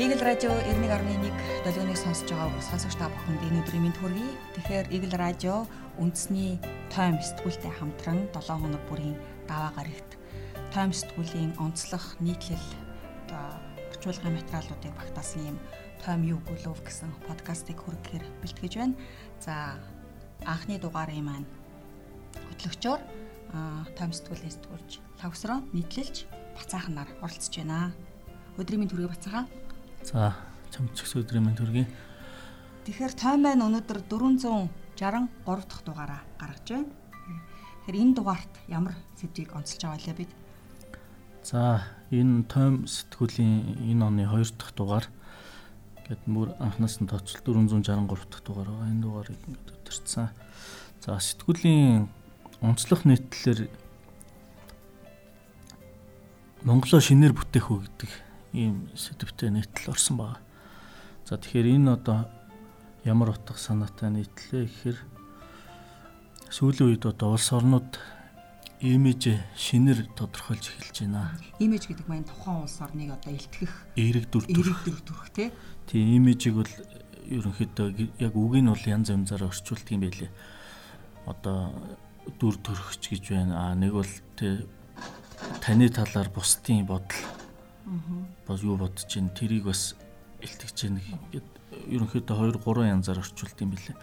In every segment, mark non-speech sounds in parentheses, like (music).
Игэл радио 91.1 долгионыг сонсож байгаа сонсогч та бүхэнд энэ өдрийн мэнд хүргэе. Тэгэхээр Игэл радио үндэсний тойм сэтгүүлтэй хамтран 7 хоног бүрийн даваа гарагт тойм сэтгүүлийн онцлог нийтлэл одоо орчуулгын материалуудыг багтаасан юм тойм юу гүлөв гэсэн подкастыг хүргэхээр бэлтгэж байна. За анхны дугаарын маань хөтлөгчөөр тойм сэтгүүлийн сэтгүүлч Лавсроо нийтлэлж бацаахнаар оролцож байна. Өдрийн мэнд хүргэе бацаахаа. За чамчгс өдрийн мэнд хүргэе. Тэгэхээр таймайн өнөөдөр 463 дахь дугаараа гаргаж байна. Тэгэхээр энэ дугаарт ямар сэдвийг онцолж байгаа лээ бид? За энэ тойм сэтгүүлийн энэ оны 2 дахь дугаар гэд мөр анхнаас нь тооцол 463 дахь дугаар байгаа. Энэ дугаарыг ингээд өдөрцсөн. За сэтгүүлийн онцлог нийтлэлээр Монголоо шинээр бүтээх үү гэдэг ийм сэдвтэй нийтлэл орсон байна. За тэгэхээр энэ одоо ямар утга санаатай нийтлээ гэхээр сүүлийн үед одоо улс орнууд имиж шинээр тодорхойлж эхэлж байна. Имиж гэдэг маань тухайн улс орныг одоо илтгэх эерэг дүр эерэг дүр төрх тий. Тийм имижийг бол ерөнхийдөө яг үг нь бол янз янзаар орчуулдаг юм байлээ. Одоо дүр төрхч гэж байна. А нэг бол тий таны талаар бусдын бодол бас юу бодож чинь тэрийг бас илтгэж чинь гэд ерөнхийдөө 2 3 янзаар орчуулд юм билээ.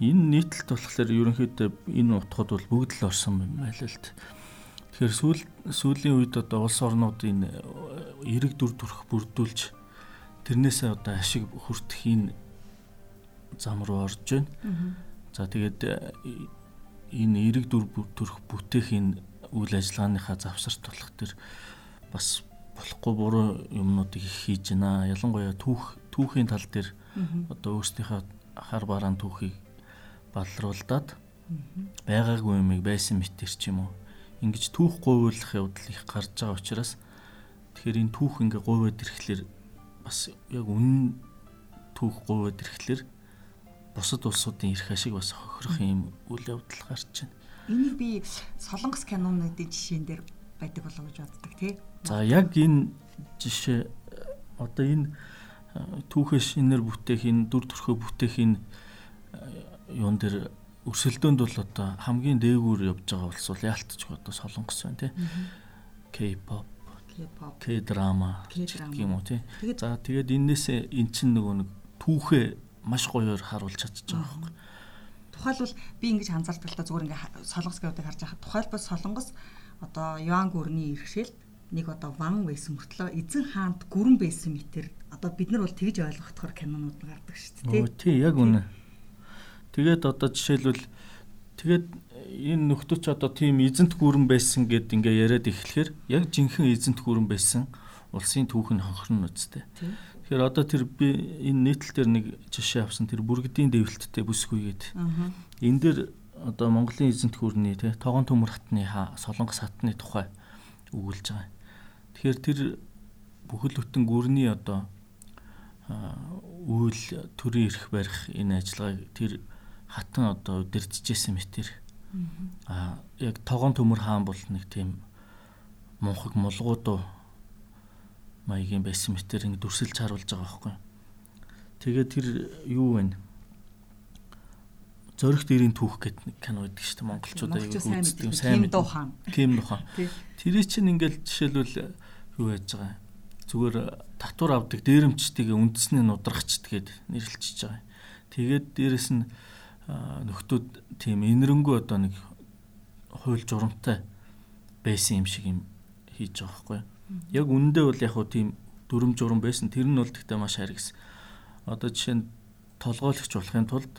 Энэ нийтлэлт болохоор ерөнхийдөө энэ утгад бол бүгд л орсон юм байл л т. Тэгэхээр сүүл сүүлийн үед одоо улс орнуудын эрэг дүр төрх бүрдүүлж тэрнээсээ одоо ашиг хүртэх энэ зам руу орж байна. За тэгээд энэ эрэг дүр төрх бүтээх энэ үйл ажиллагааныхаа завсарт болох төр бас болохгүй буруу юмнуудыг их хийж байна. Ялангуяа түүх түүхийн тал дээр одоо өөрсдийнхөө хар бараан түүхийг балруулдаад байгаагүй юмыг байсан мэтэр ч юм уу. Ингиж түүх говьлох явдал их гарч байгаа учраас тэгэхээр энэ түүх ингээ говьод ирэхлээр бас яг үнэн түүх говьод ирэхлээр бусад улсуудын эрх ашиг бас хохирох юм үйл явдал гарч байна. Энийг би солонгос кинонуудын жишээн дээр байдаг болов гэж боддог тий. За яг энэ жишээ одоо энэ түүхээ шинээр бүтээх энэ дүр төрхөө бүтээх энэ юун дээр өрсөлдөөнд бол одоо хамгийн дээгүүр явж байгаа улс бол яалтч одоо солонгос байна тий. K-pop К-драма гэх юм уу тий. За тэгээд энээсээ эн чинь нөгөө нэг түүхээ маш гоёор харуулж чадчих байгаа байхгүй. Тухайлбал би ингэж анзаардаг л та зүгээр ингээ солонгос гэдгийг харж байхад тухайлбал солонгос одоо Юан гүрний иргэшэлд нэг одоо ван байсан мөртлөө эзэн хаант гүрэн байсан мэтэр одоо бид нар бол тэгж ойлгохдохоор кинонууд гардаг шүү дээ тий яг үнэ. Тэгээд одоо жишээлбэл тэгээд энэ нөхдөөч одоо тийм эзэнт гүрэн байсан гэд ингээ яриад эхлэхээр яг жинхэнэ эзэнт гүрэн байсан улсын түүх нь хонхорно үстэй тэгэхээр одоо тэр би энэ нийтлэл дээр нэг жишээ авсан тэр бүргэдийн дэвлэлттэй бүсгүй гээд энэ дээр одоо Монголын эзэнт гүрний тий тогон төмөр хатны солонгос хатны тухай өгүүлж байгаа. Тэгэхээр тэр бүхэл бүтэн гүрний одоо үйл төрийн эрх барих энэ ажиллагааг тэр хатан одоо удирдахжсэн мэтэр. Аа яг тогон төмөр хаан бол нэг тийм мунхаг мулгуудуу маягийн байсан мэтэр ингэ дүрсэлж харуулж байгаа байхгүй. Тэгээд тэр юу вэ? Зоригт ирийн түүх гэдэг нэг кино байдаг шүү дээ. Монголчууд аягүй үздэг сайн мэддэг хаан. Ким духан. Тэр чинь ингээл жишээлбэл юу яаж байгаа зүгээр татвар авдаг дээрэмчдгийг үндэснээ нудрагчдгээд нэрлэлчихэж байгаа. Тэгээд дээрэс нь нөхдүүд тийм инэрэнгүү одоо нэг хууль журамтай байсан юм шиг юм хийж байгаа байхгүй. Яг үнэндээ бол яг хуу тийм дүрм журам байсан. Тэр нь бол гэхдээ маш харгас. Одоо жишээ нь толгойлогч болохын тулд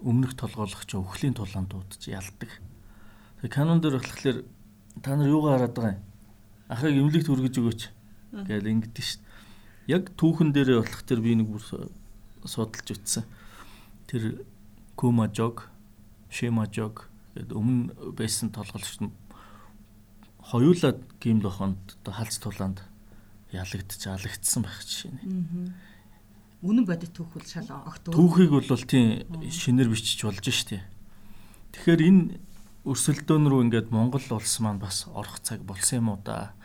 өмнөх толгойлогч өхлийн тулаан дуудаж ялдаг. Тэгээ канон дээр болохоор та нар юугаар хараад байгаа юм? Ахыг имлэгт хүргэж өгөөч гэж ингэдэж шít. Яг түүхэн дээрээ болох тэр би нэг бүр судалж үтсэн. тэр Кумажог, Шимажог гэдэг өмнө байсан толголч нь хоёулаа гимл охонд одоо халц тулаанд ялагдчих алагдсан байх жишээ нэ. Үнэн бодит түүхүүл шал огт түүхийг бол тийм шинээр бичиж болж штэ. Тэгэхээр энэ өрсөлдөөн рүү ингээд Монгол улс маань бас орох цаг болсон юм уу да.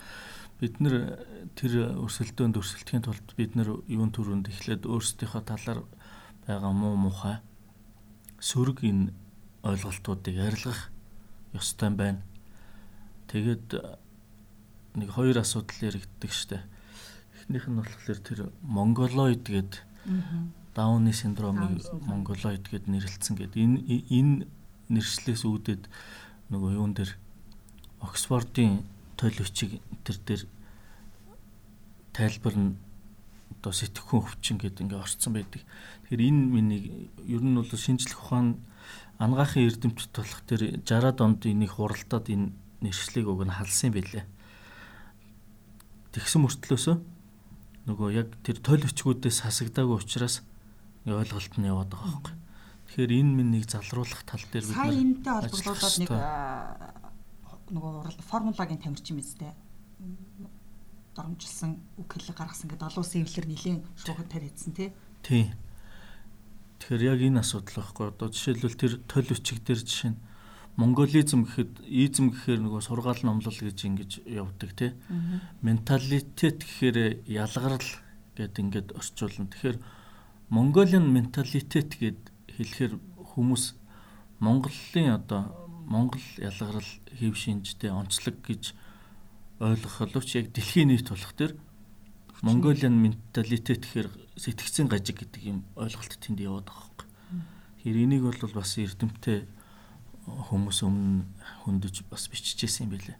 Бид нэр тэр өрсөлдөөнд өрсөлдөхийн тулд бид нэр юун төрөнд эхлээд өөрсдийнхөө талаар байгаа муу мухай сөрөг энэ ойлголтуудыг арилгах ёстой байна. Тэгээд нэг хоёр асуудал яригддаг штэ. Эхнийх нь болохоор тэр монголоид гэдэг Дауны синдромыг монголоид гэд нэрлэлсэн гэд энэ энэ нэршлээс үүдээд нөгөө юун дээр Оксфордын бичиг тэр дээр тайлбар нь одоо сэтгэхүйн өвчин гэдэг ингээ орцсон байдаг. Тэгэхээр энэ миний ер нь бол шинжлэх ухаан ангаахын эрдэмтэд болох тэр 60-аад онд энийг хуралдаад энэ нэршлиг уг нь халсан байлээ. Тэгсэн мөртлөөсөө нөгөө яг тэр тойл өчгүүдээс хасагдаагүй учраас ойлголт нь яваад байгаа байхгүй. Тэгэхээр энэ минь нэг залруулах тал дээр бид сая энэтэй холбогдуулаад нэг нөгөө формулагийн тамирчин мэт доромжилсан үг хэлэг гаргасан гэдэг олон улсын эвлэр нэлийн шугад тариадсан тий. Тий. Тэгэхээр яг энэ асуудал байхгүй. Одоо жишээлбэл тэр тойл өчиг дээр жишээ нь монголизм гэхэд изм гэхээр нөгөө сургаал номлол гэж ингэж явдаг тий. Менталитет гэхээр ялгарл гэд ингээд орчуулна. Тэгэхээр Mongolian менталитет гэд хэлэхээр хүмүүс Монголын одоо Монгол ялгарл хэв шинжтэй онцлог гэж ойлгох боловч яг дэлхийн нийт болох төр Mongolian менталитет гэхээр сэтгцийн гажиг гэдэг юм ойлголт тэнд яваад байгаа хэрэг. Тэгэхээр энийг бол бас эрдэмтэй хүмүүс өмнө хөндөж бас биччихсэн юм билээ.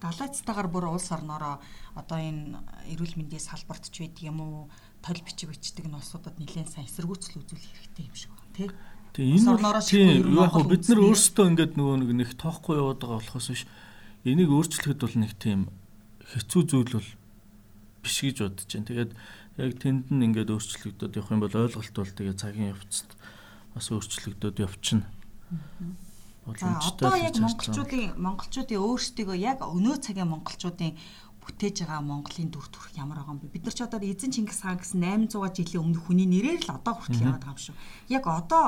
Далайцтайгаар бүр улс орноороо одоо энэ эрүүл мэндийн салбарт ч байдаг юм уу тол бичиг бичдэг нь улсуудад нэлээд сайн эсэргүүцэл үзүүлэх хэрэгтэй юм шиг тий. Тэгээ энэ шиг яг хөө бид нар өөрсдөө ингээд нөгөө нэг нэг тоохгүй яваад байгаа болохоос биш энийг өөрчлөхөд бол нэг тийм хэцүү зүйл бол биш гэж бодож байна. Тэгээд яг тэнд нь ингээд өөрчлөгдөд явах юм бол ойлголт бол тэгээ цагийн явцад бас өөрчлөгдөд явчихна боломжтой. Одоо яг монголчуудын монголчуудын өөрсдөө яг өнөө цагийн монголчуудын бүтээж байгаа Монголын дүр төрх ямар байгаа юм бэ? Бид нар ч одоо эзэн Чингис хаан гэсэн 800 жилийн өмнөх хүний нэрээр л одоо хүртэл яваад байгаа юм шүү. Яг одоо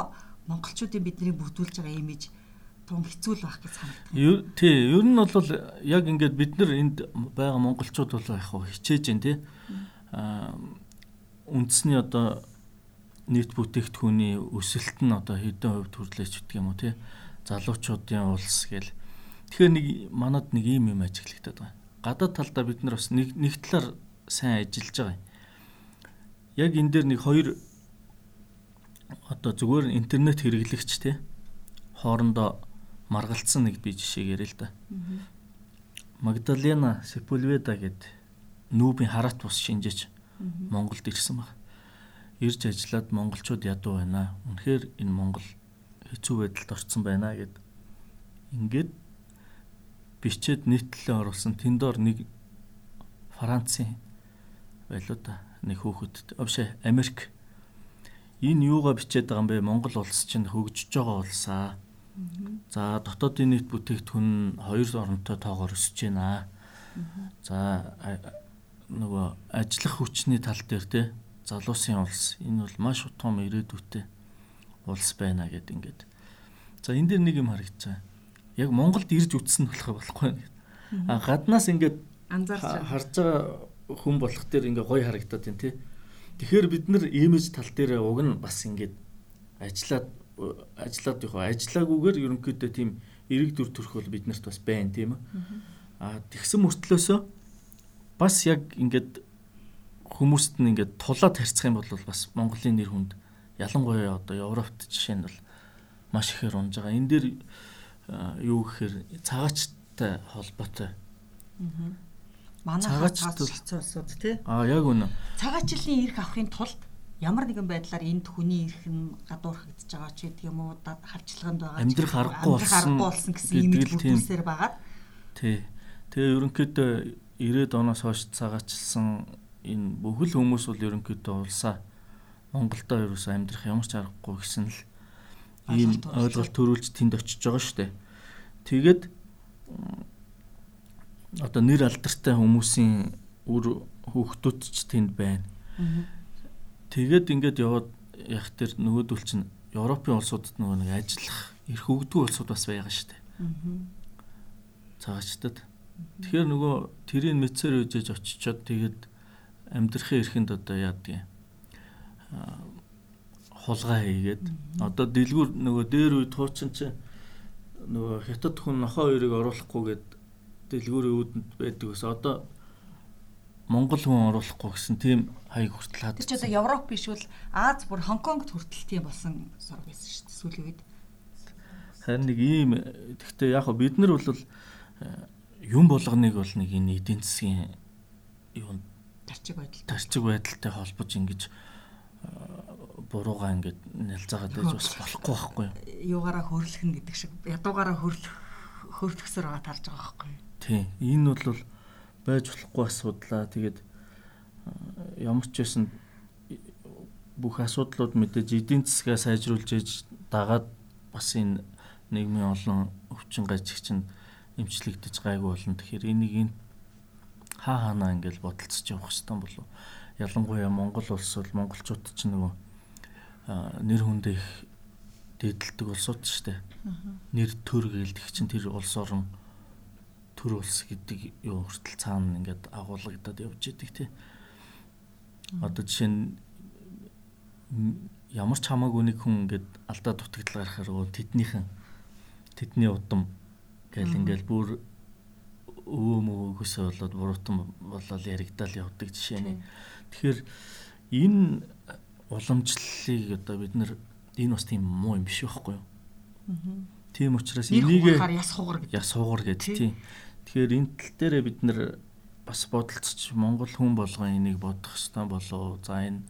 монголчуудын бидний бүрдүүлж байгаа имиж тун хэцүү л байх гэж санагдав. Тий, ер нь бол яг ингээд бид нар энд байгаа монголчууд бол яг хичээж дээ тий. Аа үндэсний одоо нийт бүтээгдэхүүний өсөлт нь одоо хэдэн хувьд хүрлээч гэдэг юм уу тий залуучуудын улс гэл. Тэгэхээр нэг манад нэг ийм юм ажиглагдаад байна. Гадаад талдаа бид нар бас нэг нэг талаар сайн ажиллаж байгаа юм. Яг энэ дээр нэг хоёр одоо зүгээр интернет хэрэглэгч те хоорондоо маргалцсан нэг би жишээ ярил л да. Магдалена Сепульведа гэд нүүбийн хараат бус шинжээч Монголд ирсэн баг. Ирж ажиллаад монголчууд ядуу байна. Үнэхээр энэ Монгол хэцүү байдалд орсон байна гэд ингээд бичээд нийтлэлээ оруулсан тэндор нэг Францын байлуу да нэг хөөхөд овшээ Америк. Энэ юугаа бичээд байгаа юм бэ? Монгол улс чинь хөгжиж байгаа улсаа. За дотоодын нийт бүтээгдэхүүн хоёр оронтой тоогоор өсөж байна. За нөгөө ажиллах хүчний тал дээр те залуусын улс. Энэ бол маш том ирээдүйтэй улс байна гэд ингээд. За энэ дэр нэг юм харагдаж байгаа. Яг Монголд ирж үтсэн болох болохгүй. А гаднаас ингээд анзаарч харж байгаа хүн болох дээр ингээ гоё харагдаад байна тий. Тэгэхээр бид нар имиж тал дээр уг нь бас ингээд ажиллаад ажиллаад яг ажиллаагүйгээр ерөнхийдөө тийм эрэг дүр төрх бол биднэрт бас байна тийм үү. А тэгсэн мөртлөөсөө бас яг ингээд хүмүүст нь ингээд тулаад харьцах юм бол бас Монголын нэр хүнд ялангуяа одоо Европт жишээ нь бол маш ихээр унж байгаа. Энэ дээр юу гэхээр цагаачтай холбоотой. Аа. Манай цагаач хэцүүсүүд тий. Аа яг үнэ. Цагаачлалын эрх авахын тулд ямар нэгэн байдлаар энд хүний эрх нь гадуурхагдж байгаа ч гэдэг юм уу хавчлаганд байгаа амьдрах аргагүй болсон гэсэн имиж бүрдүүлсээр байгаа. Тий. Тэгээ ерөнхийдөө 90-ад оноос хойш цагаачлсан энэ бүхэл хүмүүс бол ерөнхийдөө улсаа Монголдо ерөөсөө амьдрах ямар ч аргагүй гэсэн л ийм ойлголт төрүүлж тэнд очиж байгаа шүү дээ. Тэгээд одоо нэр алдартай хүмүүсийн үр хүүхдүүд ч тэнд байна. Тэгээд ингээд яваад яг тэр нөгөөдөл чинь Европын улсуудад нөгөө нэг ажиллах эрх өгдөг улсууд бас байгаа шүү дээ. Цагаачтад. Тэгэхээр нөгөө тэрийг мэдсээр үжиж очичоод тэгээд амьдрахын эрхэнд одоо яадгийг хулгай хийгээд одоо дэлгүүр нөгөө дээр үе туучин чи нөгөө хятад хүн нохоо хоёрыг оруулахгүйгээд дэлгүүрийн үүдэнд байдаг ус одоо Монгол хүн оруулахгүй гэсэн тийм хаяг хүртэл хаад. Тэр ч одоо Европ биш бол Аз бүр Хонконгт хүртэл тийм болсон сорг байсан шүү дээ сүүлийн үед. Харин нэг ийм гэхдээ яг бид нар бол э, юм болгоныг бол нэг энэ эдийн засгийн юу тарчиг байдал тарчиг байдалтай холбож ингэж буруугаа ингээд нэлзаагаад байж бас болохгүй байхгүй юу? Юугаараа хөрлөхн гэдэг шиг ядуугаараа хөрлөх хөрлөхсөр байгаа тарж байгаа байхгүй юу? Тийм. Энэ бол байж болохгүй асуудлаа. Тэгээд ямар ч байсан бүх асуудлууд мэдээж эдийн засгаа сайжруулж ээж дагаад бас энэ нийгмийн олон өвчин гажигчэнд эмчлэгдэж гайгүй болно. Тэгэхээр энийг энэ хаа ханаа ингээл бодолцож явах хэрэгтэй болов. Ялангуяа Монгол улс бол монголчууд ч нөгөө нэр хүндээ их дээдэлдэг улсууд шүү дээ. Нэр төр гэлдэх чинь тэр улс орон төр улс гэдэг юу хүртэл цаана ингээд агуулгадад явж идэг тий. Одоо жишээ нь ямар ч хамаагүй нэг хүн ингээд алдаа дутагдал гарахаар тэднийхэн тэдний удам гэл ингээд бүр өвөө мөвөөсөө болоод буруутан болоод яригдал явдаг жишээ нь. Тэгэхээр энэ уламжлалыг одоо бид нар энэ бас тийм муу юм биш байхгүй юу? Тийм учраас энийг яс хугар гэдэг. Яс хугар гэдэг тийм. Тэгэхээр энэ тал дээр бид нар бас бодолцож Монгол хүн болгон энийг бодох хэрэгтэй болов. За энэ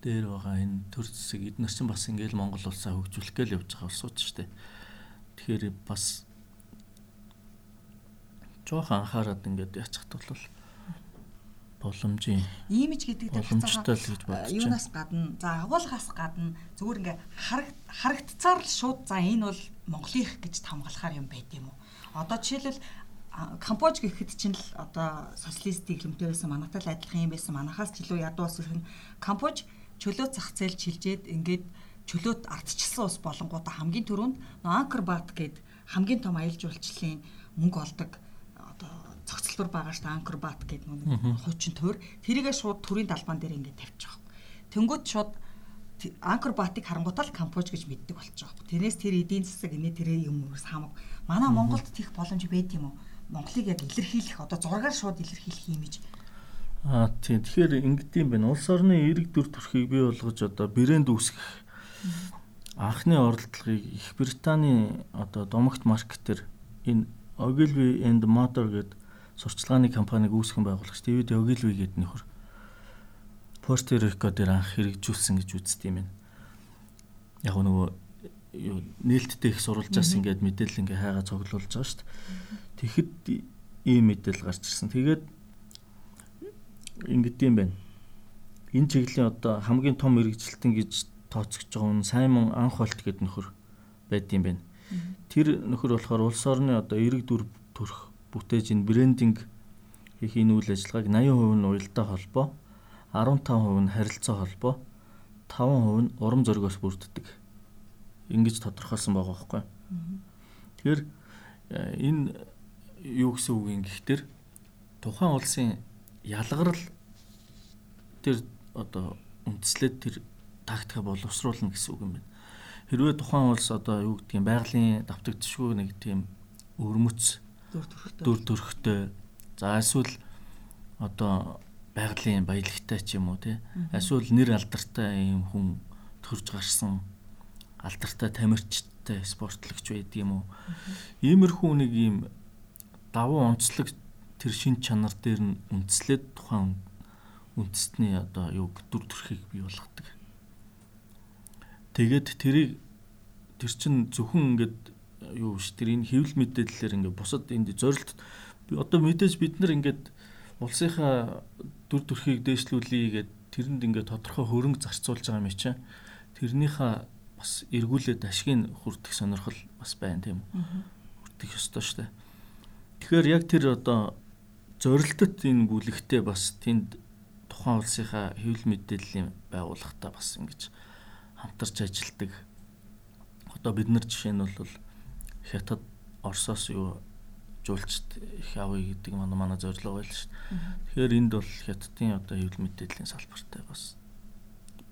дээр байгаа энэ төр зэсэг эднэр чинь бас ингээл Монгол улсаа хөгжүүлэх гээл явж байгаа улсууд шүү дээ. Тэгэхээр бас жоохон анхаарал ингээд яцхад бол боломжийн имиж гэдэг боломжтой л гэж бодож байна. Юунаас гадна за агуулгаас гадна зүгээр ингээ харагдцаар л шууд за энэ бол Монголынх гэж тамгалахаар юм байд юм уу? Одоо жишээлбэл Камбож гэхэд чинь л одоо социалист дэглэмтэй байсан манайтай л адилхан юм байсан манахаас ч илүү ядуу ус ирхэн Камбож чөлөө зах зээл чилжээд ингээд чөлөөт ардчилсан ус болонгуудаа хамгийн түрүүнд Анкер бат гээд хамгийн том аялал жуулчлалын мөнгө олдог цогцлбор байгаа шүү дээ анкер бат гэдэг нэг хуучин төр тэрийгээ шууд төрийн далбаан дээр ингээд тавьчих واخ. Тэнгүүд шууд анкер батыг харангуутаа л кампуж гэж мэддэг болчих واخ. Тэрнээс тэр эдийн засаг инээ тэрээ юм уус хамаг. Манай Монголд тийх боломж байд юм уу? Монголыг яг илэрхийлэх одоо зургаар шууд илэрхийлэх юм иж Аа тийм. Тэгэхээр ингэдэм байна. Улс орны эрэг дүр төрхийг бий болгож одоо брэнд үүсгэх анхны оролдлогыг Их Британий одоо домогт маркетер энэ Ogilvy and Mather гэдэг сурчлагын компаниг үүсгэн байгуулагч Дэвид Ogilvy гэдэг нөхөр Puerto Rico дээр анх хэрэгжүүлсэн гэж үздэг юм байна. Яг нөгөө нээлттэй их сурвалжаас ингээд мэдээлэл ингээ хайгаа цуглуулж байгаа шүү дээ. Тэгэхэд ийм мэдээлэл гарч ирсэн. Тэгээд ингэдэм юм байна. Энэ чиглэлийн одоо хамгийн том мэрэгжилтэн гэж тооцогдож байгаа нь Саймон Анхолт гэдэг нөхөр байд юм байна. Тэр нөхөр болохоор улс орны одоо эрэг дүр төрх бүтээж энэ брендинг хийх энэ үйл ажиллагааг 80% нь уялдаа холбоо, 15% нь харилцаа холбоо, 5% нь урам зоригоос бүрддэг. Ингэж тодорхойлсон байгаа байхгүй. Тэгэхээр э, энэ юу гэсэн үг юм гэхтэр тухайн улсын ялгарл тэр одоо үндслээд тэр тактика боловсруулна гэсэн үг юм байна. Хэрвээ тухайн улс одоо юу гэдгийг байгалийн давтагдшгүй нэг тийм өрмөц дүр төрхтэй. За эсвэл одоо байгалийн баялагтай ч юм уу тий. Эсвэл нэр алдартай юм хүн төрж гарсан алдартай тамирчтай спортлагч байдаг юм уу? Иймэрхүү нэг юм давуу онцлог тэр шин чанар дээр нь үндэслээд тухайн үндэстний одоо юу дүр төрхийг бий болгодог. Тэгээд тэрийг тэр чин зөвхөн ингээд юу ш тэр энэ хэвлэл мэдээллээр ингээд бусад энд зорилт одоо мэдээж бид нар ингээд улсынхаа дүр төрхийг дээшлүүлэе гэд тэрэнд ингээд тодорхой хөрөнгө зарцуулж байгаа юм чинь тэрнийхээ бас эргүүлээд ашигын хүртэх сонирхол бас байна тийм үү. Хүртэх ёстой шүү дээ. Тэгэхээр яг тэр одоо зорилтод энэ бүлэгтээ бас тэнд тухайн улсынхаа хэвлэл мэдээллийн байгууллагатай бас ингэж хамтарч ажилладаг. Одоо бид нар жишээ нь бол Хятад Оросоос юу жуулчд их авъя гэдэг манай манай зорилго байл шүү дээ. Тэгэхээр энд бол Хятадын одоо хэвлэл мэдээллийн салбартай бас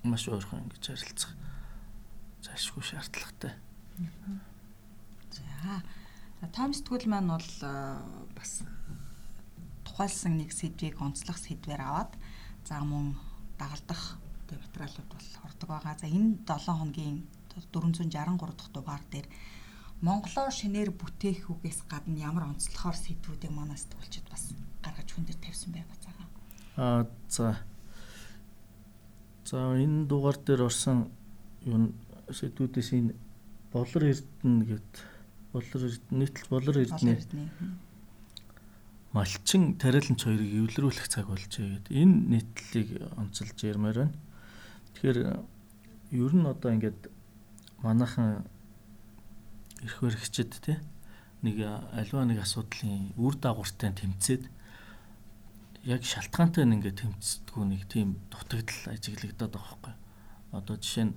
маш ойрхон ингэж харилцах зайлшгүй шаардлагатай. За. Том сэтгүүл маань бол бас тухайлсан нэг сэдвийг онцлох сэдвээр аваад за мөн дагалдах материалууд бол ордог байгаа. За энэ 7 хоногийн 463 дахь дугаар дээр Монголоор шинээр бүтээх үгээс гадна ямар онцлохоор сэдвүүдийг манай сэтгүүлчид бас гаргаж хүн дээр тавьсан бай бацаага. Аа за За энэ дугаар дээр орсон юу сэдвүүдээс энэ болор эрдэнэ гэд болор эрдэнэ нийтлэл болор эрдэнэ малчин тариаланч хоёрыг эвлэрүүлэх цаг болжээ гэд энэ нийтлэлийг онцолж ярмаар байна. Тэгэхээр ер нь одоо ингээд манайхан эрх баригчид те нэг альва нэг асуудлын үр дагавартай тэмцээд яг шалтгаантай нь ингээд тэмцдэггүй нэг тийм дутагдал ажиглагдаад байгаа байхгүй. Одоо жишээ нь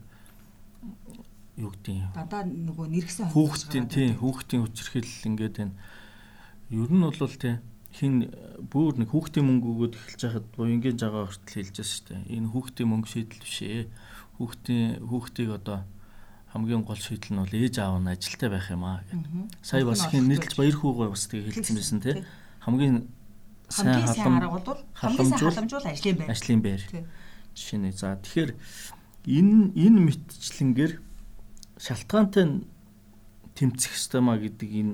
юу гэдэг дадаа нөгөө нэргсэн хүүхдийн тийм хүүхдийн хүчирхэл ингээд энэ ер нь бол тийм хин бүр нэг хүүхдийн мөнгө өгөөд эхэлж байхад буянгийн жагаа хүртэл хэлж байгаа шүү дээ. Энэ хүүхдийн мөнгө шийдэл биш ээ. Хүүхдийн хүүхдийг одоо хамгийн гол шийдэл нь бол ээж аав нь ажилтаа байх юм аа гэдэг. Сая бас хин нийлж баяр хүүгээ бас тийг хэлсэн байсан тийм. Хамгийн сайн арга бол хамгийн сайн халамжуул ажлын байр. Ажлын байр. Жишээ нь за тэгэхээр энэ энэ мэтчлэнгээр шалтгаантай тэмцэх маа гэдэг энэ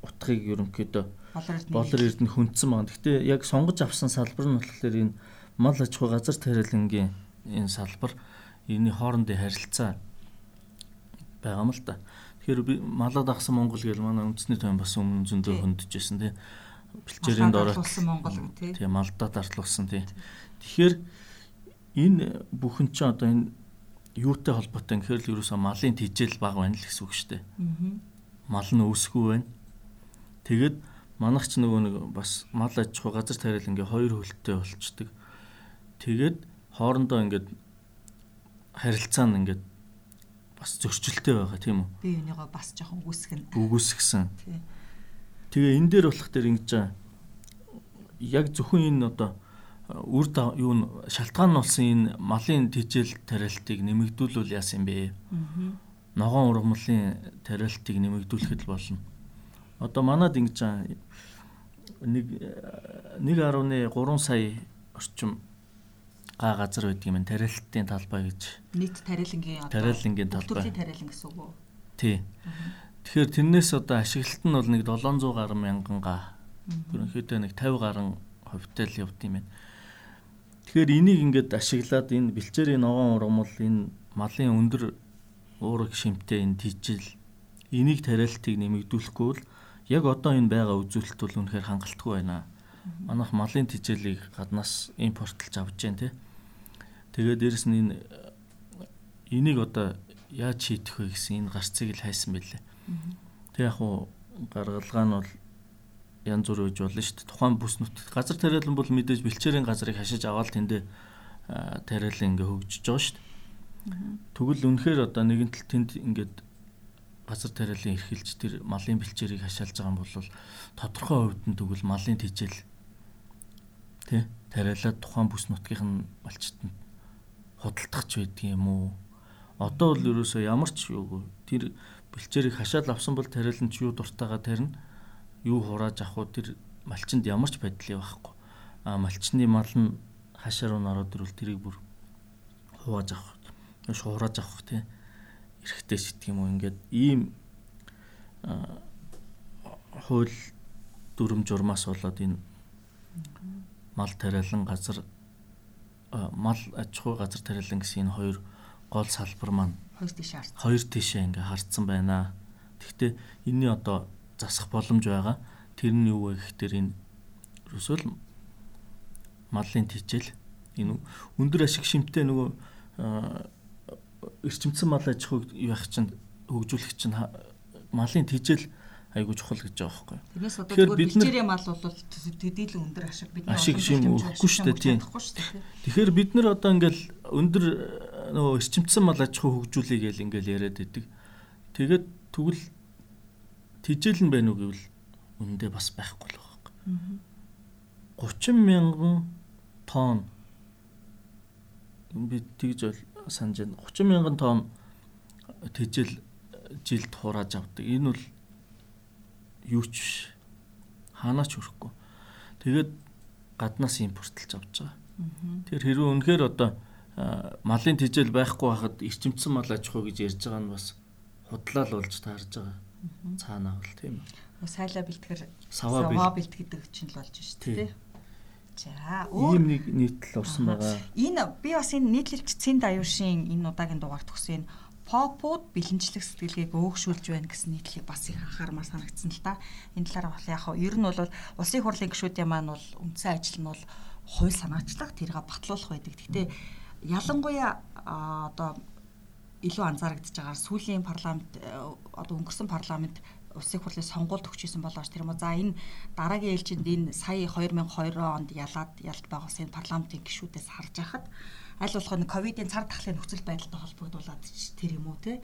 утгыг ерөнхийдөө болор эрдэнэ хүндсэн байна. Гэхдээ яг сонгож авсан салбар нь болохоор энэ мал аж ахуй газар тариалангийн энэ салбар энэ хоорондын харилцаа байгаа юм л да. Тэгэхээр малаад ахсан Монгол гэл манай үндэсний тойм бас өмнө зөндөө хөндөжсэн тийм бэлчээрийн дороо Монгол тийм алдаад артлуулсан тийм. Тэгэхээр энэ бүхэн чинь одоо энэ юутай холбоотой гэхээр л ерөөсөө малын тижэл баг байна л гэсэн үг шүү дээ. Мал нь өсөхгүй байна. Тэгээд манайх ч нөгөө нэг бас мал аж ахуй газар тариал ингээ хоёр хөлттэй болчдөг. Тэгээд хоорондоо ингээд харилцаа нь ингээд бас зөрчилтэй байгаа тийм үү? Би өнийгөө бас жоохон үгүйсгэн. Үгүйсгсэн. Тэгээ энэ дээр болох дээр ингэж яг зөвхөн энэ одоо үр юу н шалтгаан нь болсон энэ малын тижэл тариалтыг нэмэгдүүлвэл яасан бэ? Ногоон ургамлын тариалтыг нэмэгдүүлэхэд болно. Одоо манад ингэж нэг 1.3 сая орчим га газар байдаг юм тариалтын талбай гэж. Нийт тариалангийн одоо тариалангийн талбай. Тариалан гэсэн үг үү? Тий. Тэгэхээр тэрнээс одоо ашиглалт нь бол нэг 700 гаруй мянган га. Ерөнхийдөө нэг 50 гаруй хувьтай л явд юм байна. Тэгэхээр энийг ингээд ашиглаад энэ бэлчээрийн ногоон ургамал энэ малын өндөр уурэг шимтэй энэ тижил энийг тариалтыг нэмэгдүүлэхгүй бол яг одоо энэ байгаа үзүүлэлт бол үнэхээр хангалтгүй байна. Манайх малын тижэлийг гаднаас импортлж авч जैन тий. Тэгээд дээрэс нь энэ энийг одоо яаж шийдэх вэ гэсэн энэ гарцыг л хайсан байлээ. Тэг яг уу гаргалгаа нь бол янз бүр үж болно шүү дээ. Тухайн бүс нүт газар тариалан бол мэдээж бэлчээрийн газрыг хашиж аваад тэндээ тариалан ингээ хөгжиж байгаа шүү дээ. Тэгвэл үнэхээр одоо нэгэн тал тэнд ингээд газар тариалан эрхэлж тэр малын бэлчээрийг хашаалж байгаа юм бол тодорхой хувьд нь тэгвэл малын тижэл тий тариалаад тухайн бүс нутгийн малчтанд худалдах ч байдаг юм уу? Одоо бол ерөөсөө ямар ч юу тэр бэлчээрийг хашаал авсан бол тариалан ч юу дуртайгаа тарина. Юу хурааж авах уу тэр малчинд ямар ч байдлыг байхгүй. А малчны мал нь хашаа руу ороод ирвэл тэрийг бүр хувааж авах. Шуураж авах тий. Эрэхтэй сэтг юм уу ингээд ийм хууль дүрм журмаас болоод энэ мал тариалан газар мал аж ахуй газар тариалан гэсэн энэ хоёр гол салбар маань хоёр тишээ харцсан. Хоёр тишээ ингээ харцсан байна. Гэхдээ энэний одоо засах боломж байгаа. Тэр нь юу вэ гэхээр энэ ерөөсөө малын тижэл энэ өндөр ашиг шимтэй нөгөө эрчимцэн мал аж ахуйг яах чинь хөгжүүлэх чинь малын тижэл айгуу чухал гэж байгаа байхгүй. Тэрнээс одоо зүгээр бичээрээ мал бол төдийл өндөр ашиг бидний ашиг шим өгөхгүй шүү дээ тийм. Тэгэхээр бид нар одоо ингээл өндөр нөгөө эрчимцэн мал аж ахуй хөгжүүлэе гэл ингээл яриад идэг. Тэгээд тэгвэл тижэл нь байна уу гэвэл үндэ бас байхгүй л байна. 30 мянган тонн би тэгж бол санаж байна. 30 мянган тонн тижэл жилд хурааж авдаг. Энэ бол юу ч биш. Хаанаач хүрэхгүй. Тэгээд гаднаас импортлж авч байгаа. Тэр хэрвээ үнэхээр одоо малын тижэл байхгүй хахад эрчимцэн мал аж ахуй гэж ярьж байгаа нь бас худлаал болж таарж байгаа. Цаанаа бол тийм үү. Сайлаа бэлтгэр саваа бэлтгэдэг чинь л болж шүү дээ. За ийм нэг нийтлэл орсон байгаа. Энэ би бас энэ нийтлэлч Цэнд аюушийн энэ удаагийн дугаар төгсөн энэ попууд бэлэнчлэх сэтгэлгээг өөгшүүлж байна гэсэн нийтлэлийг бас их анхаармаар санагдсан л да. Энэ талаар бол яг нь ер нь бол улсын хурлын гишүүдийн маань бол үндсэн ажил нь бол хууль санаачлах тэргээ батлуулах байдаг. Гэхдээ ялангуяа одоо илүү анзаарэгдэж байгаагаар сүүлийн парламент одоо өнгөрсөн парламент улсын хурлын сонгуульд өгчээсэн болооч тэр юм уу за энэ дараагийн ээлжинд энэ сая 2022 онд ялаад ялт байгуулсан парламентын гишүүдээс харж байхад аль болох нь ковидын цар тахлын нөхцөл байдалтай холбогдуулаад тэр юм уу те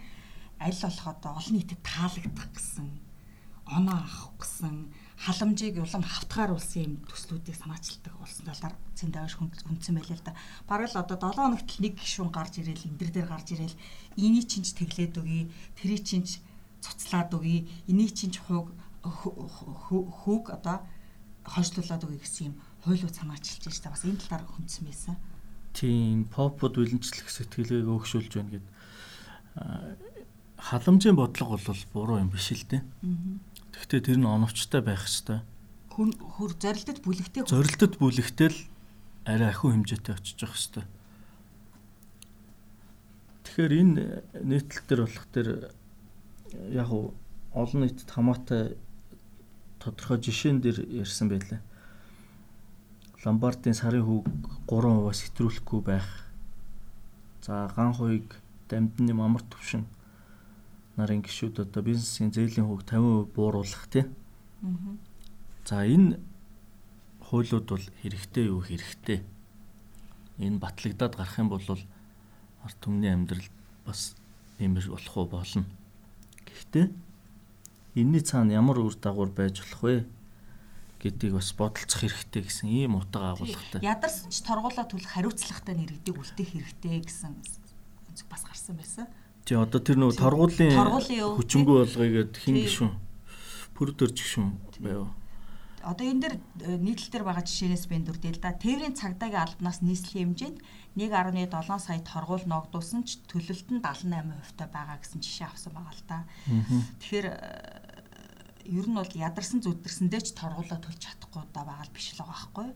аль болох одоо олон нийтэд таалагдах гэсэн оноо авах гэсэн халамжийг улам хавтгааруулсан юм төслүүдийг санаачилдаг улсын талаар цэнд аваш хүндсэн байлаа л да. Бараг л одоо 7 хоногт нэг гишүүн гарч ирээл энэ дээр гарч ирээл энийг чинч тэглээд өгье, тэрийг чинч цуцлаад өгье, энийг чинч хууг хүүг одоо хойшлуулад өгье гэсэн юм хуйлууд санаачилж байна. Бас энэ талаар хүндсэн байсан тийм попод үлэнчлэх сэтгэлгээг өөгшүүлж байна гэд халамжийн бодлого бол буруу юм биш л дээ. Гэхдээ тэр нь оновчтой байх хэвээр. Хөр зорилтод бүлэгтэй зорилтод бүлэгтэй л арай ахиу хэмжээтэй очиж явах хэвээр. Тэгэхээр энэ нийтлэл төр болох тэр яг олон нийтэд хамаатай тодорхой жишээн дээр ярьсан байлаа. Ломбардын сарын хүүг 3% сэтрүүлэхгүй байх. За ган хуйг дамдны мамар төвшин нарын гişүүд одоо бизнесийн зээлийн хүүг 50% бууруулах тий. За энэ хуулиуд бол хэрэгтэй юу хэрэгтэй. Энэ батлагдаад гарах юм бол ард түмний амьдрал бас нэмэр болох уу болно. Гэхдээ энэний цаана ямар үр дагавар байж болох вэ? Гэдгийг бас бодолцох хэрэгтэй гэсэн ийм утга агуулгатай. Ядарсан ч торгуулаа төлөх хариуцлагатай нэргэдэг үлдээх хэрэгтэй гэсэн өнцөг бас гарсан байсан. Тий одоо тэр нөгөө торгуулийн хүчингү болгоё гэд хин гişүн пүр дөрж гişүн байв. Одоо энэ дэр нийтлэл дээр байгаа жишээнээс би дүрдээ л да. Тээврийн цагдаагийн албанаас нийслэлийн хэмжээнд 1.7 сая торгуул ногдуулсан ч төлөлт нь 78% та байгаа гэсэн жишээ авсан байгаа л да. Тэгэхээр ер нь бол ядарсан зүдэрсэндээ ч торгуулаа төлж чадахгүй да байгаа л биш л байгаа байхгүй.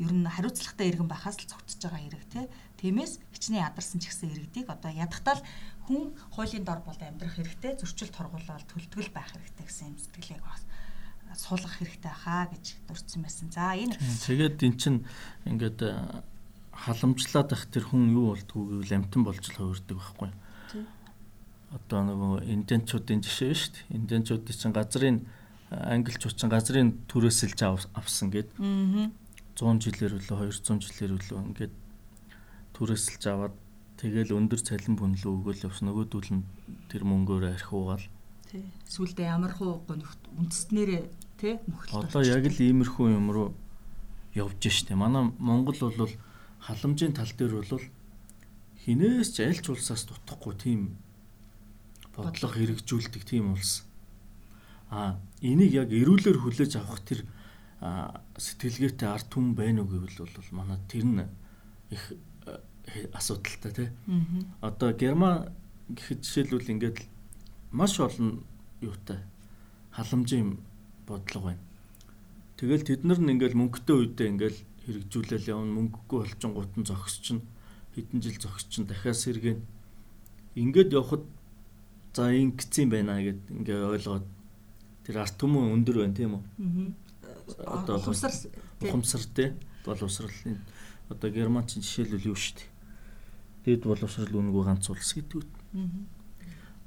Ер нь хариуцлагатай иргэн байхаас л цогтж байгаа хэрэг те. Тиймээс хичнээн ядарсан ч гэсэн иргэдийг одоо ядахтал хүн хуулийн дор бол амьдрах хэрэгтэй зөрчил торгуулаад төлтгөл байх хэрэгтэй гэсэн юм сэтгэлийг бас суулгах хэрэгтэй хаа гэж дурдсан байсан. За энэ тэгээд эн чин ингээд э, халамжлаад ах тэр хүн юу болдгоо гэвэл амтан болж л хувирдаг байхгүй одоо нөгөө инденчуудын жишээ шүү дээ. Инденчуудын чинь газрын англичууд чинь газрын түрээсэлж авсан гэд. Аа. 100 жилээр үлээ 200 жилээр үлээ ингээд түрээсэлж аваад тэгэл өндөр цалин бүнлүү өгөөл явсан нөгөөдүүл нь тэр мөнгөөр архиугаал. Тий. Сүлдээ ямар хуу гонхт үндэстнэрээ тий мөхөлт. Одоо яг л иймэрхүү юм руу явж штэ. Манай Монгол бол халамжийн тал дээр бол хинээс ч альч улсаас дутхгүй тийм бодлого хэрэгжүүлдэг тийм улс. А энийг яг эрүүлэр хүлээж авах тэр сэтгэлгээтэй ард түмэн байна уу гэвэл бол манай тэр нь их асуудалтай тий. Одоо Герман гэхэд жишээлбэл ингээд маш олон юутай халамжийн бодлого байна. Тэгэл тэд нар нь ингээл мөнгөтэй үедээ ингээл хэрэгжүүлэл явна мөнгөгүй болчингууд нь зогсчин хэдэн жил зогсчин дахиад сэргэн ингээд явхад за ингэсэн байна гэд ингээ ойлгоод тэр арт түмэн өндөр байна тийм үү? Аа. Одоо ухамсар ухамсар тий боловсролын одоо германчин жишээлбэл юу шүү дээ. дэд боловсрал үнэгүй ганц улс гэдэг үү.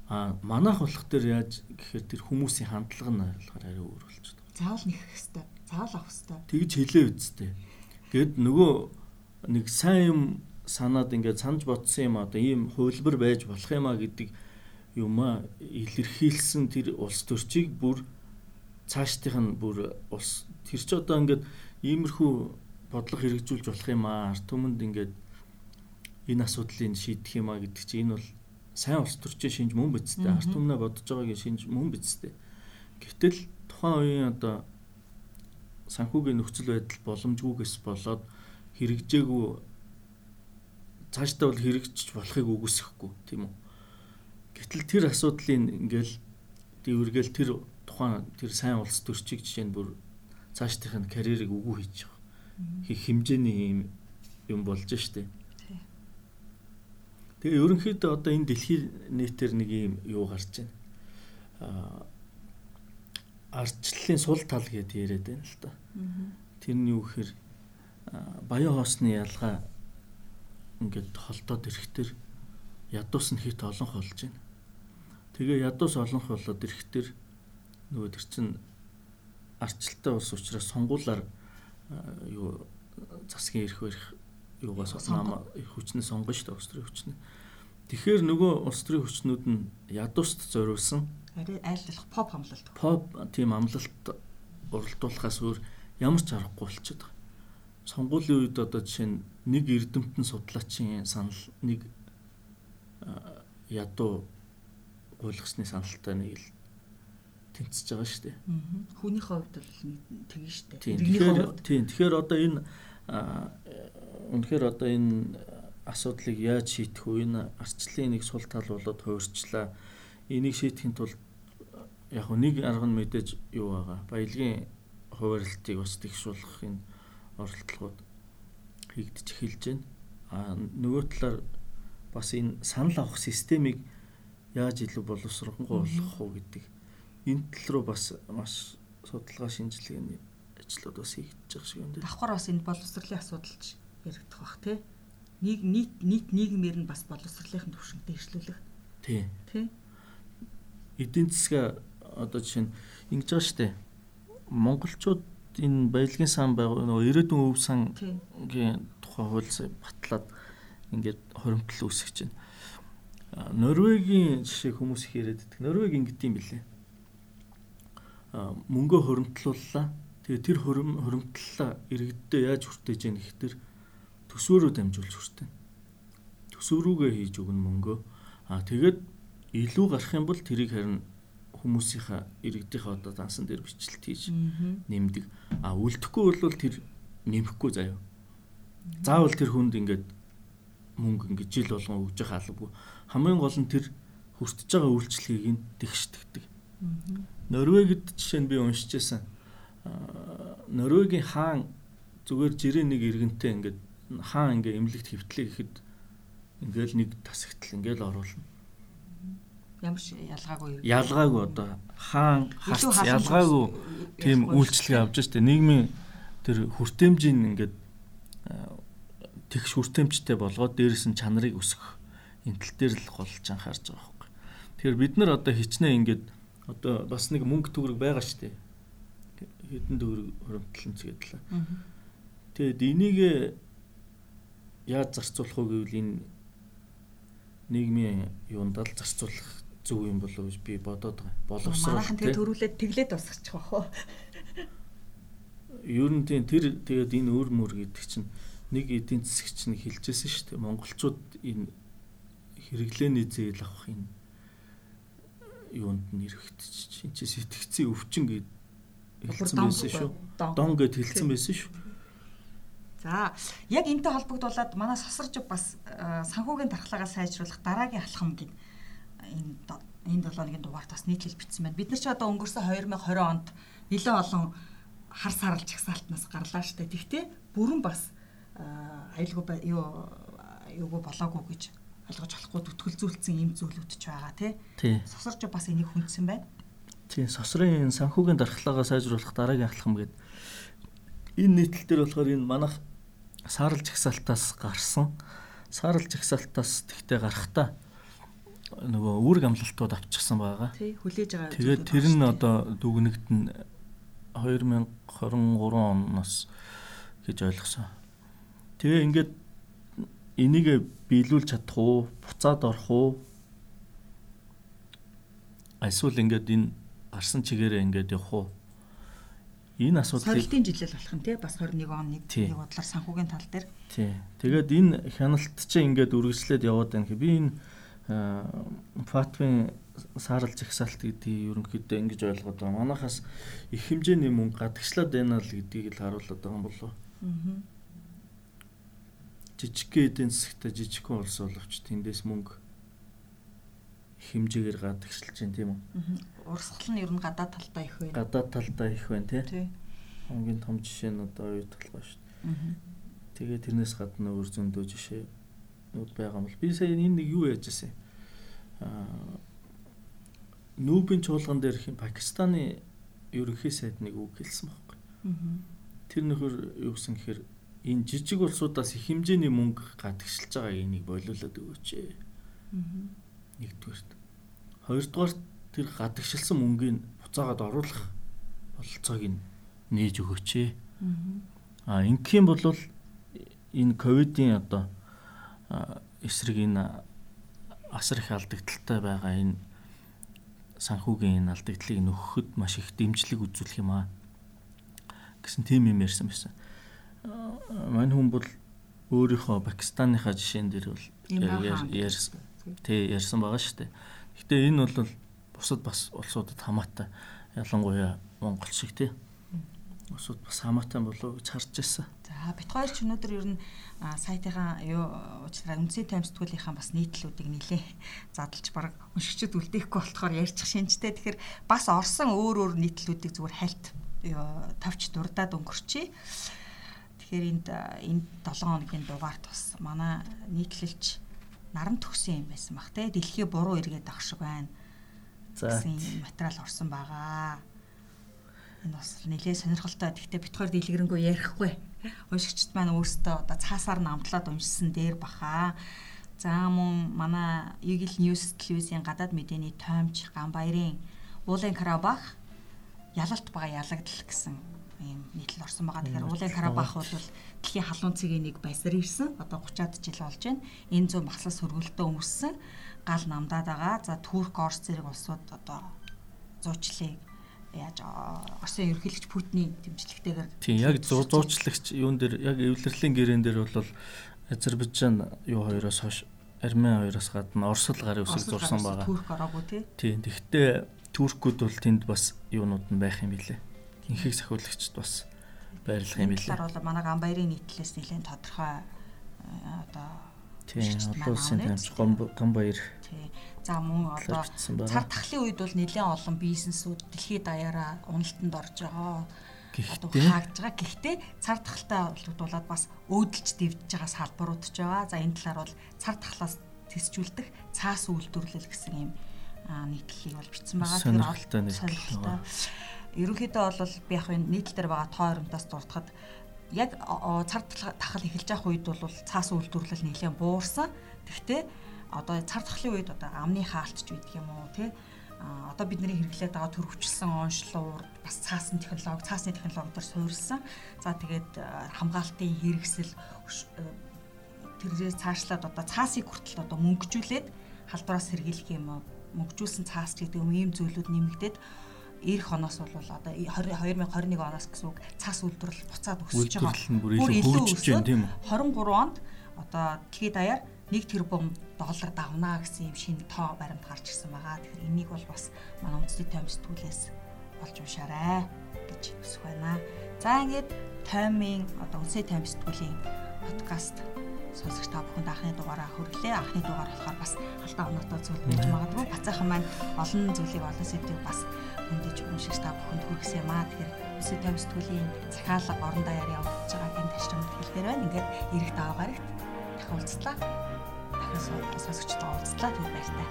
Аа манайх болох дээр яаж гэхээр тэр хүмүүсийн хандлага нь болохоор арай өөр болчиход байна. Заавал нэх хэвээр, заавал авах хэвээр. Тэгж хэлээ үсттэй. Тэгэд нөгөө нэг сайн юм санаад ингээд санаж бодсон юм одоо ийм хувилбар байж болох юм а гэдэг юм а илэрхийлсэн тэр улс төрчийг бүр цаашдынх нь бүр улс тэр ч одоо ингээд иймэрхүү бодлого хэрэгжүүлж болох юм аа. Арт түмэнд ингээд энэ асуудлыг шийдэх юм а гэдэг чинь энэ бол сайн улс төрчийн шинж мөн бицтэй арт түмнээ бодож байгаагийн шинж мөн бицтэй гэтэл тухайн үеийн одоо санхүүгийн нөхцөл байдал боломжгүйгээс болоод хэрэгжээгүй цаашдаа бол хэрэгжиж болохыг үгүйсэхгүй тийм үү Гэтэл тэр асуудлын ингээл дүүргээл тэр тухайн тэр сайн улс төрчийг жишээ нь бүр цаашдынх нь карьерийг үгүй хийж. Хийх хэмжээний юм юм болж штэ. Тэгээ ерөнхийдөө одоо энэ дэлхийн нийтээр нэг юм юу гарч байна. Аа ардчлалын сул тал гэдээ яриад байна л да. Тэр нь юу гэхээр баян хоосны ялгаа ингээд холдоод ирэхтэр ядуус нь хит олон болж байна. Тэгээ ядуус олонх болоод ирэхтэр нөгөө төр чин арчлалтай ус учраас сонгуулаар юу засгийн эрх барих юугаас намаа хүчнээ сонгоно шүү дээ улс төрийн хүчнээ. Тэгэхээр нөгөө улс төрийн хүчнүүд нь ядууст зориулсан арай айлтгах поп амлалт. Поп тийм амлалт уралдуулахаас өөр ямар ч аргагүй болчиход байгаа. Сонгуулийн үед одоо жишээ нь нэг эрдэмтэн судлаачийн санал нэг ядуу гуйлгасны саналтай нэг л тэнцэж байгаа шүү дээ. Хүүний хувьд бол тэгнь шүү дээ. Тэгэхээр тийм тэгэхээр одоо энэ үнэхээр одоо энэ асуудлыг яаж шийдэх вэ? Энэ арчлалын нэг сул тал болоод хуурчлаа. Энийг шийдэхин тулд яг нэг арга нь мэдээж юу байгаа. Баялагын хуваарлтыг бас тэгшүүлэхин оролдлогод хийгдэж эхэлж байна. А нөгөө талаар бас энэ санал авах системийг яаж илүү боловсронгуй болгох уу гэдэг энэ тал руу бас маш судалгаа шинжилгээний ажлууд бас хийгдэж байгаа шиг юм дээ. Давхар бас энэ боловсролын асуудалч яригдах бах тий. Нийт нийт нийт нийгмээр нь бас боловсролын төвшөнтэй иршлүүлэх. Тий. Тий. Эдийн засгаа одоо жишээ нь ингэж байгаа штэ. Монголчууд энэ баялагын сан байгуу нөгөө ирээдүйн өв сангийн тухай хууль батлаад ингээд хоримтлал үүсгэж байна Норвегийн жишээ хүмүүс их яриад байдаг. Норвег ингэдэм билээ. А мөнгө хоримтлууллаа. Тэгээ тэр хорим хоримтлалаа иргэддээ яаж хүртэж яах гэхээр төсөөрөө дамжуулж хүртэн. Төсөөрүүгээ хийж өгнө мөнгөө. А тэгээд илүү гарах юм бол тэрийг харин хүмүүсийнхаа иргэдийнхээ одоо дансан дээр бичлэлт хийж нэмдэг. А үлдэхгүй бол тэр нэмэхгүй заяа. Заавал тэр хүнд ингээд мөнгө ингээд жил болгон өгж явах албагүй хамгийн гол нь тэр хүртэж байгаа үйлчлэгийг нь тэгшдэгдэг. Норвегид жишээ нь би уншиж байсан. Норвегийн хаан зүгээр жирийн нэг иргэнтэй ингээд хаан ингээ эмнэлэгт хөвтлээ гэхэд ингээл нэг тасагтл ингээл оруулна. Ямар ялгаагүй. Ялгаагүй одоо хаан харц ялгаагүй тийм үйлчлэг авч штэ нийгмийн тэр хүртээмжийн ингээд тэгш хүртээмжтэй болгоод дээрэс нь чанарыг өсгөх энэ тал дээр л голж анхаарч байгаа байхгүй. Тэгэхээр бид нар одоо хичнээн ингээд одоо бас нэг мөнгө төгрөг байгаа шүү дээ. Хэдэн төгрөг хуримтлан цэгэдлээ. Тэгэд энийг яаж зарцуулах вэ гэвэл энэ нийгмийн юундаа л зарцуулах зөв юм болов гэж би бодоод байгаа. Боловсрол. Манайхан тэгээ төрүүлээд тэглээд босчих واخ. Ер нь тийм тэр тэгээд энэ өөр мөр гэдэг чинь нэг эдийн засаг чинь хэлжсэн шүү дээ. Монголчууд энэ хэрэглээний зээл авах энэ юунд нь ирэхтэж энэ чи сэтгцийн өвчин гэд хэлсэн байсан шүү. Дон гэд хэлсэн байсан шүү. За яг энтэй холбогдуулаад манай сасарч бас санхүүгийн дархлаагаа сайжруулах дараагийн алхам гэд энэ энэ 7 өдрийн дугаарт бас нийтлэл бичсэн байна. Бид нар ч одоо өнгөрсөн 2020 онд нэлээд олон хар саралж чагсаалтнаас гарлаа штэ. Тэгтээ бүрэн бас аюулгүй юу юугүй болоогүй гэж ойлгож болохгүй төтгөлзүүлсэн юм зүйлүүд ч байгаа тий. Сосорч бас энийг хүндсэн байна. Тийм сосрын санхүүгийн дархлаагаа сайжруулах дараагийн алхам гэдэг энэ нийтлэл дээр болохоор энэ манах саарл жагсаалтаас гарсан саарл жагсаалтаас тэгтээ гарахтаа нөгөө үүрэг амлалтууд авчихсан байгаа. Тий, хүлээж байгаа. Тэгээд тэр нь одоо дүгнэгдэн 2023 оноос гэж ойлгосон. Тэгээ ингээд энийг биелүүлж чадах уу? Буцаад орох уу? Эсвэл ингээд энэ гарсан чигээрээ ингээд явах уу? Энэ асуудлыг сорилтын жилэл болох нь тий бас 21 он нэг нэг бодлоор санхүүгийн тал дээр. Тий. Тэгээд энэ хяналт чинь ингээд үргэлжлээд яваад байна гэхэд би энэ Фатвын саарл жагсаалт гэдгийг ерөнхийдөө ингэж ойлгоод байгаа. Манайхаас их хэмжээний мөнгө гадагшлаад байна л гэдгийг л харуулдаг юм болов. Аа. Жижиг эдийн засагта жижигхэн улс боловч тэндээс мөнгө хэмжээгээр гадагшилж байна тийм үү? Урсгал нь ер нь гадаад талдаа их байна. Гадаад талдаа их байна тий. Хамгийн том жишээ нь одоо оюут толгой шүү дээ. Тэгээ тэрнээс гадна өөр зөндөө жишээ нүүд байгаа юм бол би сая энэ нэг юу яаж ирсэн аа нүүбийн чуулган дээр хин Пакистаны ерөнхий сайд нэг үг хэлсэн байхгүй. Тэр нөхөр юу гэсэн гэхээр энэ жижиг улсуудаас их хэмжээний мөнгө гадагшилж байгаа энийг болиулаад өгөөч. Нэгдүгээрт. Хоёрдугаарт тэр гадагшилсан мөнгийг буцаагаад оруулах бололцоог нь нээж өгөөч. Аа ингэхийн бол энэ ковидын одоо эсрэг энэ асар их алдагдaltaй байгаа энэ санхүүгийн энэ алдагдлыг нөхөхөд маш их дэмжлэг үзүүлэх юм аа гэсэн тийм юм ярьсан байсан. Мань хүн бол өөрийнхөө Пакистанныхаа жишээн дээр бол ярьсан. Тий ярьсан байгаа шүү дээ. Гэтэ энэ бол бусад бас улсуудад хамаатай ялангуяа Монгол шиг тий Усуд бас хамаатай болов гэж харж байсан. За бит хоёр ч өнөөдөр ер нь сайтынхаа юу уучлаарай үндсийн таймсдгуулийнхаа бас нийтлүүдийг нэлээ (laughs) задлж баг уншигчд үлдээхгүй болохоор ярьчих шинжтэй. Тэгэхээр бас орсон өөр өөр нийтлүүдийг зүгээр хальт тавьч дурдаад өнгөрчээ. Тэгэхээр энд энэ 7 хоногийн дугаарт бас манай нийтлэлч наран төгсөн юм байсан бах те. Дэлхий буруу эргээд авах шиг байна. За материал орсон байгаа энэ бас нэлээд сонирхолтой. Гэхдээ бит хоёр дийлгэрэнгөө ярихгүй. Уншигчд маань өөрсдөө одоо цаасаар намтлаад уншсан дээр баха. За мөн манай Eagle News телевизийн гадаад мэдээний тоомч Ганбаярын Уулын Карабах ялалт бага ялагдал гэсэн ийм нийтлэл орсон байгаа. Тэгэхээр Уулын Карабах бол дэлхийн халуун цэгийн нэг байсаар ирсэн. Одоо 30-аад жил болж байна. Энэ зүүн багсаас хөргөлтөө өмссөн гал намдаад байгаа. За Турк, Орос зэрэг улсууд одоо зуучлыг яаж Оросын ерөнхийлөгч Путиний дэмжлэгтэйгээр тийм яг зуучлагч юун дээр яг эвлэрлэлийн гэрээн дээр бол Азербайджан юу хоёроос хойш Армен хоёроос гадна Оросл гарын үсэг зурсан байгаа. Турк ороогүй тий. Тийм тэгвэл туркууд бол тэнд бас юунууд нь байх юм билэ. Инхийг сахиулагчд бас байрлах юм билэ. Тэгэхээр бол манай Ганбаярын нийтлэлээс нэлээд тодорхой одоо Тийм олон улсын тамч Ганбаяр. Тийм. За мөн одоо цар тахлын үед бол нэлээд олон бизнесүүд дэлхийд даяараа уналтанд орж байгаа. Гэхдээ хаагдж байгаа. Гэхдээ цар тахалтай холбогдуулаад бас өөдөлж дэвдэж байгаа салбарууд ч байгаа. За энэ талаар бол цар тахлаас тэсжүүлдэг цаас үйлдвэрлэл гэсэн юм нийтлэлийг бол бичсэн байгаа. Тэр сонирхолтой. Ерөнхийдөө бол би яг нийтлэл дээр байгаа тоо оромтоос дуртахад яг цар тахал эхэлж явах үед бол цаас үйлдвэрлэл нэлээд буурсан. Тэгвэл одоо цар тахлын үед одоо амны хаалтч байдаг юм уу тий одоо бидний хэрэглээд байгаа төр хүчилсэн онцлогоор бас цаасан технологи цаасны технологиор суурилсан. За тэгээд хамгаалтын хэрэгсэл тэрээс цаашлаад одоо цаасыг хүртэл одоо мөнгөжүүлээд халдвараас сэргийлэх юм мөнгөжүүлсэн цаас гэдэг юм ийм зүйлүүд нэмэгдээд эх оноос бол одоо 2021 оноос гэсэн үг цаас үйлдвэрлэл буцаад өсөж байгаа. Бүр илүү өсөж тийм үү? 23 онд одоо дэлхийд даяар 1 тэрбум доллар давна гэсэн юм шинэ тоо баримт гарч ирсэн байгаа. Тэгэхээр энийг бол бас манай үндэсний тоймс түүлээс болж уншаарай гэж хүсэх байна. За ингээд тоймын одоо үндэсний тоймс түүлийн подкаст сонсогч та бүхэнд анхны дугаараа хүргэлээ. Анхны дугаар болохоор бас алдаа оноотой зүйл байж магадгүй. Бацаахан маань олон зүйлийг олон сэдвийг бас хүндэж уншиж та бүхэнд хүргэсэн юм аа. Тэгэхээр үсэг тоймс түүлийн захиалга орон даяар явуулж байгаа гэмт харчмд хэлэхээр байна. Ингээд эрэг даваагарагт дахин уулзлаа. Дахин сонсогчтой уулзлаа. Түр баяртай.